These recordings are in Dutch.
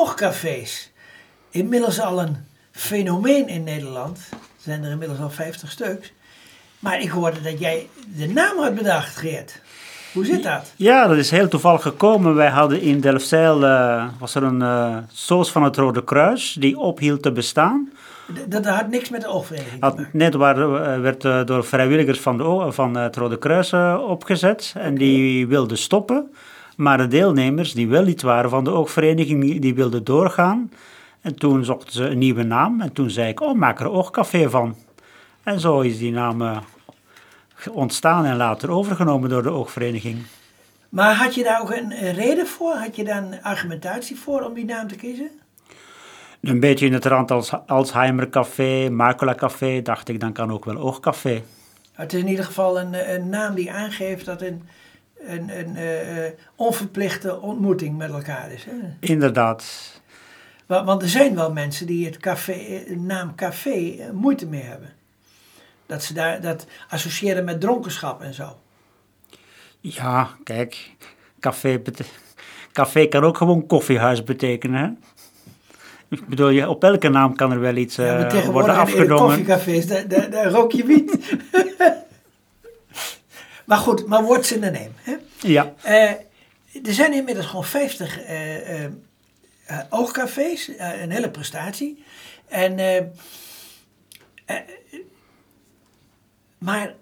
oogcafés. Inmiddels al een fenomeen in Nederland. Er zijn er inmiddels al 50 stuks. Maar ik hoorde dat jij de naam had bedacht, Geert. Hoe zit dat? Ja, dat is heel toevallig gekomen. Wij hadden in Delfzijl, uh, was er een uh, soos van het Rode Kruis die ophield te bestaan. Dat had niks met de oogvereniging had, Net waar, eh, werd door vrijwilligers van, de, van het Rode Kruis opgezet en die wilden stoppen. Maar de deelnemers die wel lid waren van de oogvereniging, die wilden doorgaan. En toen zochten ze een nieuwe naam en toen zei ik, oh maak er oogcafé van. En zo is die naam ontstaan en later overgenomen door de oogvereniging. Maar had je daar ook een reden voor? Had je daar een argumentatie voor om die naam te kiezen? Een beetje in het rand als Alzheimer Café, Macula Café, dacht ik, dan kan ook wel Oogcafé. Het is in ieder geval een, een naam die aangeeft dat een, een, een uh, onverplichte ontmoeting met elkaar is. Hè? Inderdaad. Want er zijn wel mensen die het café, naam café moeite mee hebben. Dat ze daar, dat associëren met dronkenschap en zo. Ja, kijk, café, café kan ook gewoon koffiehuis betekenen. Hè? Ik bedoel, op elke naam kan er wel iets uh, ja, worden afgedongen. In koffiecafés, daar, daar, daar rook je wiet. maar goed, maar what's in the name? Hè? Ja. Uh, er zijn inmiddels gewoon 50 uh, uh, oogcafés, een hele prestatie. En maar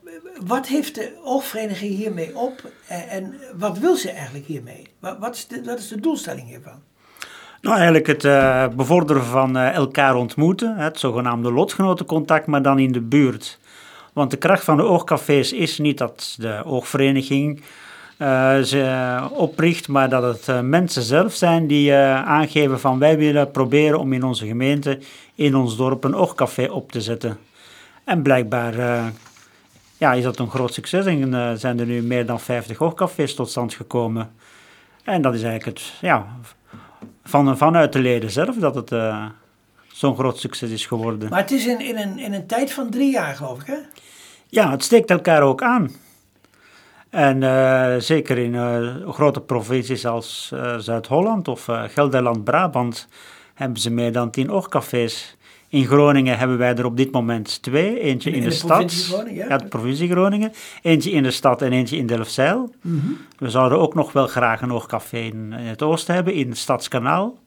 wat heeft de oogvereniging hiermee op en wat wil ze eigenlijk hiermee? Wat is de, wat is de doelstelling hiervan? Nou, eigenlijk het uh, bevorderen van uh, elkaar ontmoeten, het zogenaamde lotgenotencontact, maar dan in de buurt. Want de kracht van de oogcafés is niet dat de oogvereniging uh, ze opricht, maar dat het mensen zelf zijn die aangeven van wij willen proberen om in onze gemeente, in ons dorp, een oogcafé op te zetten. En blijkbaar ja, is dat een groot succes en zijn er nu meer dan 50 oogcafés tot stand gekomen. En dat is eigenlijk het, ja, van, vanuit de leden zelf dat het zo'n groot succes is geworden. Maar het is in, in, een, in een tijd van drie jaar, geloof ik, hè? Ja, het steekt elkaar ook aan. En uh, zeker in grote provincies als Zuid-Holland of Gelderland-Brabant hebben ze meer dan tien oogcafés. In Groningen hebben wij er op dit moment twee. Eentje in, in de, de, stad. Groningen, ja. ja. de provincie Groningen. Eentje in de stad en eentje in Delfzijl. Mm We zouden ook nog wel graag een oogcafé in, het oosten hebben, in het Stadskanaal.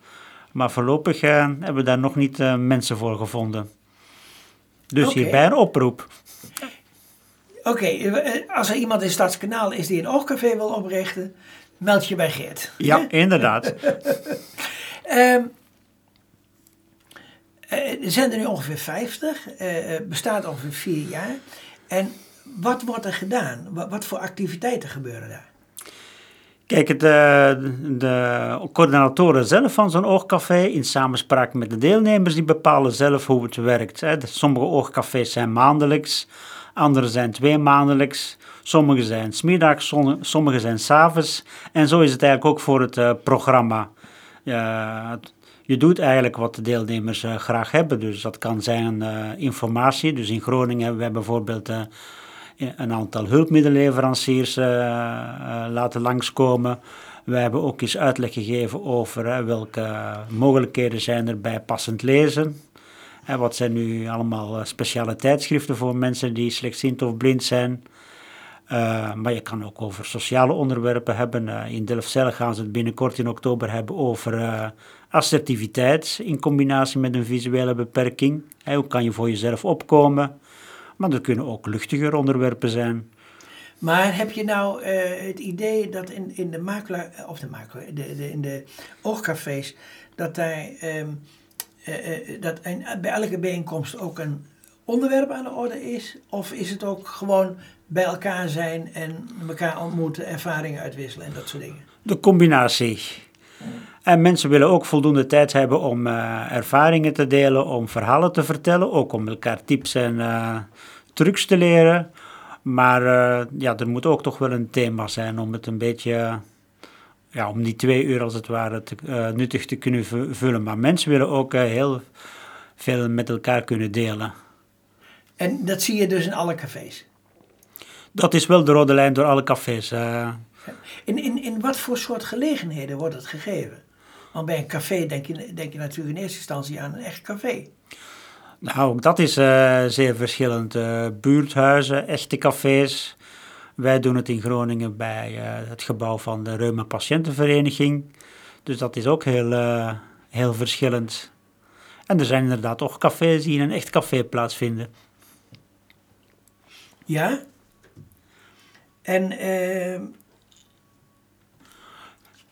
Maar voorlopig uh, hebben we daar nog niet uh, mensen voor gevonden. Dus okay. hierbij een oproep. Oké, okay, eh, als er iemand in Stadskanaal is die een oogcafé wil oprichten, meld je bij Geert. Ja, inderdaad. um, Uh, er zijn er nu ongeveer 50, uh, eh, bestaat ongeveer vier jaar. En wat wordt er gedaan? Wat, wat voor activiteiten gebeuren daar? Kijk, de, de coördinatoren zelf van zo'n oogcafé, in samenspraak met de deelnemers, die bepalen zelf hoe het werkt. Sommige oogcafés zijn maandelijks, andere zijn twee maandelijks, sommige zijn smiddags, sommige zijn s'avonds. En zo is het eigenlijk ook voor het uh, programma. Je doet eigenlijk wat de deelnemers uh, graag hebben. Dus dat kan zijn informatie. Dus in Groningen hebben we bijvoorbeeld een aantal hulpmiddelenleveranciers laten langskomen. We hebben ook eens uitleg gegeven over welke mogelijkheden zijn er bij passend lezen. En wat zijn nu allemaal speciale tijdschriften voor mensen die slechtziend of blind zijn. maar je kan ook over sociale onderwerpen hebben. in Delfzijl gaan ze het binnenkort in oktober hebben over assertiviteit in combinatie met een visuele beperking. hoe kan je voor jezelf opkomen? Maar er kunnen ook luchtiger onderwerpen zijn. Maar heb je nou uh, het idee dat in, in de macula, of de macula, de, de, in de oogcafés, dat daar um, uh, uh, dat een, bij elke bijeenkomst ook een onderwerp aan de orde is? Of is het ook gewoon bij elkaar zijn en elkaar ontmoeten, ervaringen uitwisselen en dat soort dingen? De combinatie. En mensen willen ook voldoende tijd hebben om ervaringen te delen, om verhalen te vertellen, ook om elkaar tips en trucs te leren. Maar uh, ja, er moet ook toch wel een thema zijn om het een beetje, ja, om die twee uur als het ware te, nuttig te kunnen vullen. Maar mensen willen ook heel veel met elkaar kunnen delen. En dat zie je dus in alle cafés? Dat is wel de rode lijn door alle cafés. In, in, in wat voor soort gelegenheden wordt het gegeven? Want bij een café denk je, denk je natuurlijk in eerste instantie aan een echt café. Nou, ook dat is uh, zeer verschillend. Uh, buurthuizen, echte cafés. Wij doen het in Groningen bij uh, het gebouw van de Reuma Patiëntenvereniging. Dus dat is ook heel, heel verschillend. En er zijn inderdaad ook cafés die in een echt café plaatsvinden. Ja? En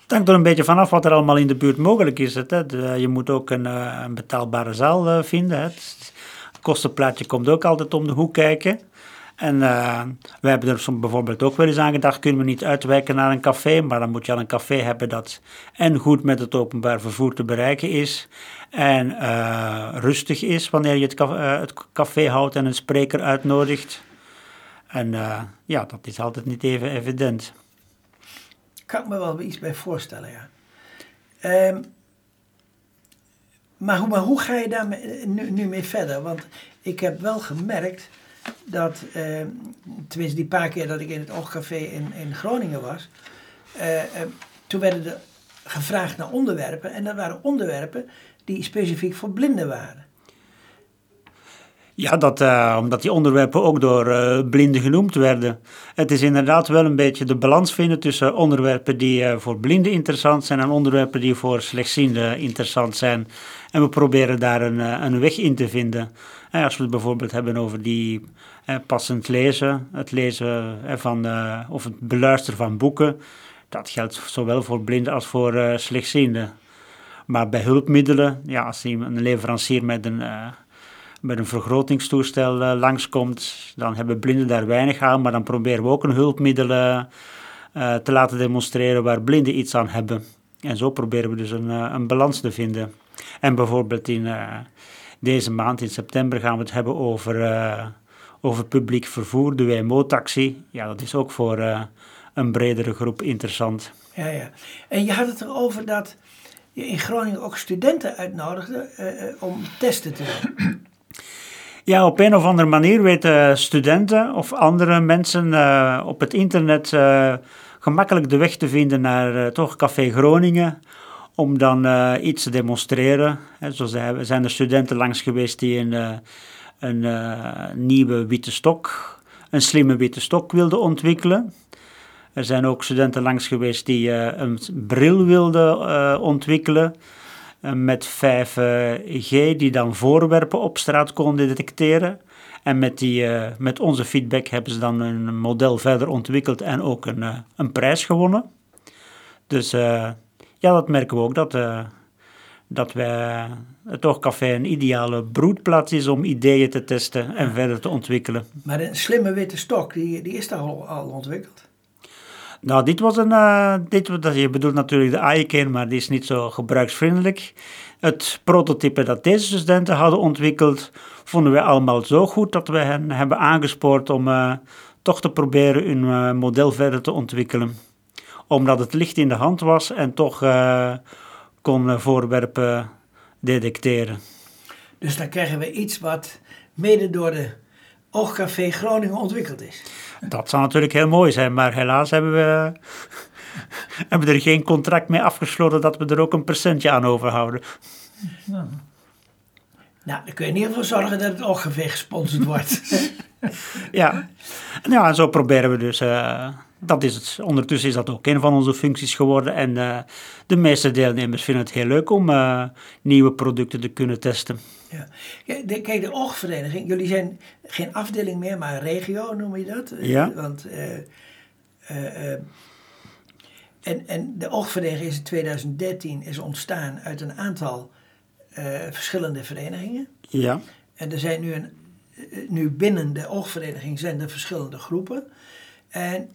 het hangt er een beetje vanaf wat er allemaal in de buurt mogelijk is. Het, hè. je moet ook een, eh, een betaalbare zaal uh, vinden. Het kostenplaatje komt ook altijd om de hoek kijken. En uh, we hebben er soms bijvoorbeeld ook wel eens aan gedacht, kunnen we niet uitwijken naar een café, maar dan moet je al een café hebben dat en goed met het openbaar vervoer te bereiken is en rustig is wanneer je het, het, café houdt en een spreker uitnodigt. En ja, dat is altijd niet even evident kan ik me wel iets bij voorstellen, ja. Um, maar, hoe, maar hoe ga je daar nu, nu mee verder? Want ik heb wel gemerkt dat, uh, tenminste die paar keer dat ik in het Oogcafé in, in Groningen was, uh, toen werden er gevraagd naar onderwerpen. En dat waren onderwerpen die specifiek voor blinden waren. Ja, dat, uh, omdat die onderwerpen ook door uh, blinden genoemd werden. Het is inderdaad wel een beetje de balans vinden tussen onderwerpen die uh, voor blinden interessant zijn en onderwerpen die voor slechtzienden interessant zijn. En we proberen daar een, een weg in te vinden. En als we het bijvoorbeeld hebben over die passend lezen, het lezen van, of het beluisteren van boeken, dat geldt zowel voor blinden als voor slechtzienden. Maar bij hulpmiddelen, ja, als een leverancier met een met een vergrotingstoestel uh, langskomt, dan hebben blinden daar weinig aan, maar dan proberen we ook een hulpmiddel uh, te laten demonstreren waar blinden iets aan hebben. En zo proberen we dus een, een balans te vinden. En bijvoorbeeld in deze maand, in september, gaan we het hebben over, over publiek vervoer, de WMO-taxi. Ja, dat is ook voor een bredere groep interessant. Ja, ja. En je had het erover dat je in Groningen ook studenten uitnodigde om testen te doen. Ja, op een of andere manier weten studenten of andere mensen uh, op het internet uh, gemakkelijk de weg te vinden naar uh, toch Café Groningen om dan iets te demonstreren. He, zo zijn er studenten langs geweest die een, een nieuwe witte stok, een slimme witte stok wilden ontwikkelen. Er zijn ook studenten langs geweest die een bril wilden ontwikkelen. Eh, met 5G die dan voorwerpen op straat konden detecteren. En met, die, uh, met onze feedback hebben ze dan een model verder ontwikkeld en ook een, een prijs gewonnen. Dus ja, dat merken we ook, dat, dat wij, het Oogcafé een ideale broedplaats is om ideeën te testen en verder te ontwikkelen. Maar een slimme witte stok, die, die is daar al, al ontwikkeld? Nou, dit was een. Uh, dit, je bedoelt natuurlijk de Icon, maar die is niet zo gebruiksvriendelijk. Het prototype dat deze studenten hadden ontwikkeld, vonden we allemaal zo goed dat we hen hebben aangespoord om uh, toch te proberen hun uh, model verder te ontwikkelen. Omdat het licht in de hand was en toch kon voorwerpen detecteren. Dus dan krijgen we iets wat mede door de Oogcafé Groningen ontwikkeld is. Dat zou natuurlijk heel mooi zijn, maar helaas hebben we, hebben er geen contract mee afgesloten dat we er ook een percentje aan overhouden. Nou, nou dan kun je in ieder geval zorgen dat het ongeveer gesponsord wordt. ja. ja, en zo proberen we dus... Uh, dat is het. Ondertussen is dat ook een van onze functies geworden. En uh, de meeste deelnemers vinden het heel leuk om uh, nieuwe producten te kunnen testen. Ja. Kijk, de oogvereniging, jullie zijn geen afdeling meer, maar regio noem je dat? Ja. Want, uh, en, en de oogvereniging is in 2013 is ontstaan uit een aantal verschillende verenigingen. Ja. En er zijn nu, een, nu binnen de oogvereniging zijn er verschillende groepen. En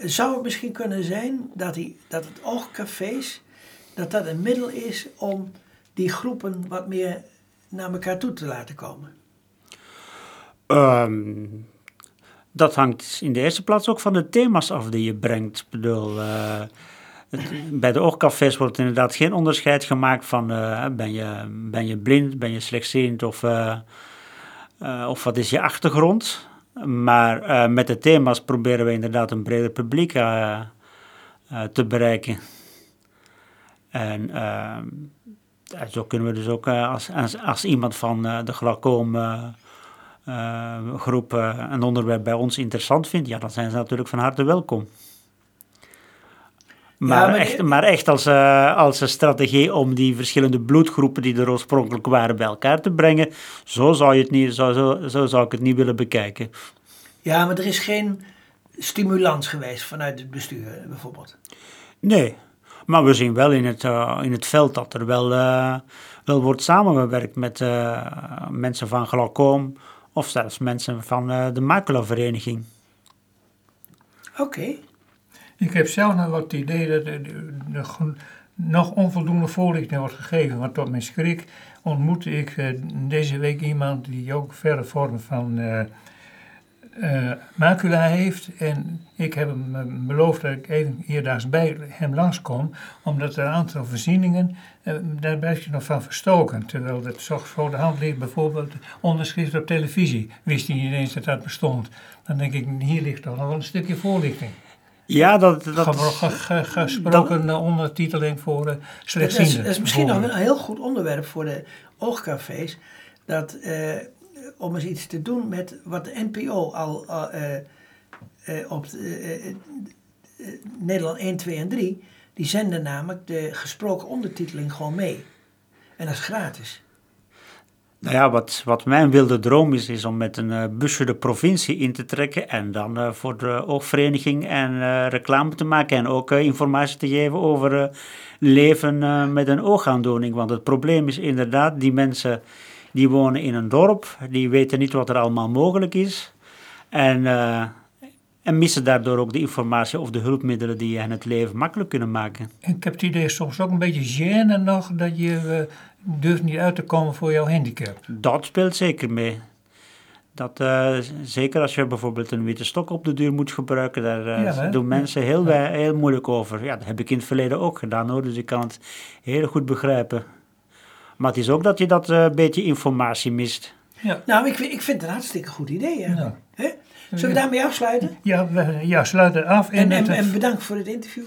zou het misschien kunnen zijn dat, die, dat het oogcafés, dat dat een middel is om die groepen wat meer naar elkaar toe te laten komen? Um, dat hangt in de eerste plaats ook van de thema's af die je brengt. Bedoel, het, bij de oogcafés wordt inderdaad geen onderscheid gemaakt van uh, ben, je, ben je blind, ben je slechtziend of, of wat is je achtergrond. Maar met de thema's proberen we inderdaad een breder publiek te bereiken. En zo kunnen we dus ook, eh, als, als, iemand van eh, de glaucoom eh, eh, groep eh, een onderwerp bij ons interessant vindt, ja, dan zijn ze natuurlijk van harte welkom. Maar, maar echt, maar echt als, eh, als een strategie om die verschillende bloedgroepen die er oorspronkelijk waren bij elkaar te brengen, zo zou, je het niet, zo, zo, zo zou ik het niet willen bekijken. Ja, maar er is geen stimulans geweest vanuit het bestuur bijvoorbeeld. Nee, maar we zien wel in het, eh, in het veld dat er wel, eh, wel wordt samengewerkt met mensen van glaucoom of zelfs mensen van de maculavereniging. Oké. Ik heb zelf nog wat idee dat er gewoon nog onvoldoende voorlichting wordt gegeven. Want tot mijn schrik ontmoette ik eh, deze week iemand die ook verre vormen van eh, eh, macula heeft. En ik heb hem eh, beloofd dat ik even eerdaags bij hem langskom. Omdat er een aantal voorzieningen, eh, daar ben je nog van verstoken. Terwijl dat zo voor de hand ligt, bijvoorbeeld onderschrift op televisie. Wist hij niet eens dat dat bestond. Dan denk ik, hier ligt toch nog wel een stukje voorlichting. Ja, dat, dat, Gebro- ge- ge- gesproken eh, ondertiteling voor uh, Dat is, slechtzienden. dat is misschien nog een heel goed onderwerp voor de oogcafés. Dat, eh, om eens iets te doen met wat de NPO al eh, eh, op Nederland 1, 2 en 3. Die zenden namelijk de gesproken ondertiteling gewoon mee. En dat is gratis. Nou ja, wat, wat mijn wilde droom is, is om met een eh, busje de provincie in te trekken en dan eh, voor de oogvereniging en eh, reclame te maken en ook informatie te geven over leven met een oogaandoening. Want het probleem is inderdaad, die mensen die wonen in een dorp, die weten niet wat er allemaal mogelijk is en, en missen daardoor ook de informatie of de hulpmiddelen die hen het leven makkelijk kunnen maken. Ik heb het idee soms ook een beetje gêne nog dat je eh, durft niet uit te komen voor jouw handicap. Dat speelt zeker mee. Dat, eh, zeker als je bijvoorbeeld een witte stok op de duur moet gebruiken, daar eh, Ja, doen mensen heel, wij- heel moeilijk over. Ja, dat heb ik in het verleden ook gedaan hoor, dus ik kan het heel goed begrijpen. Maar het is ook dat je dat eh, beetje informatie mist. Ja, Nou, ik, vind- ik vind het een hartstikke goed idee. Ja. Hè? Zullen we daarmee afsluiten? ja, we- ja sluit het af. En, en, het- en bedankt voor het interview.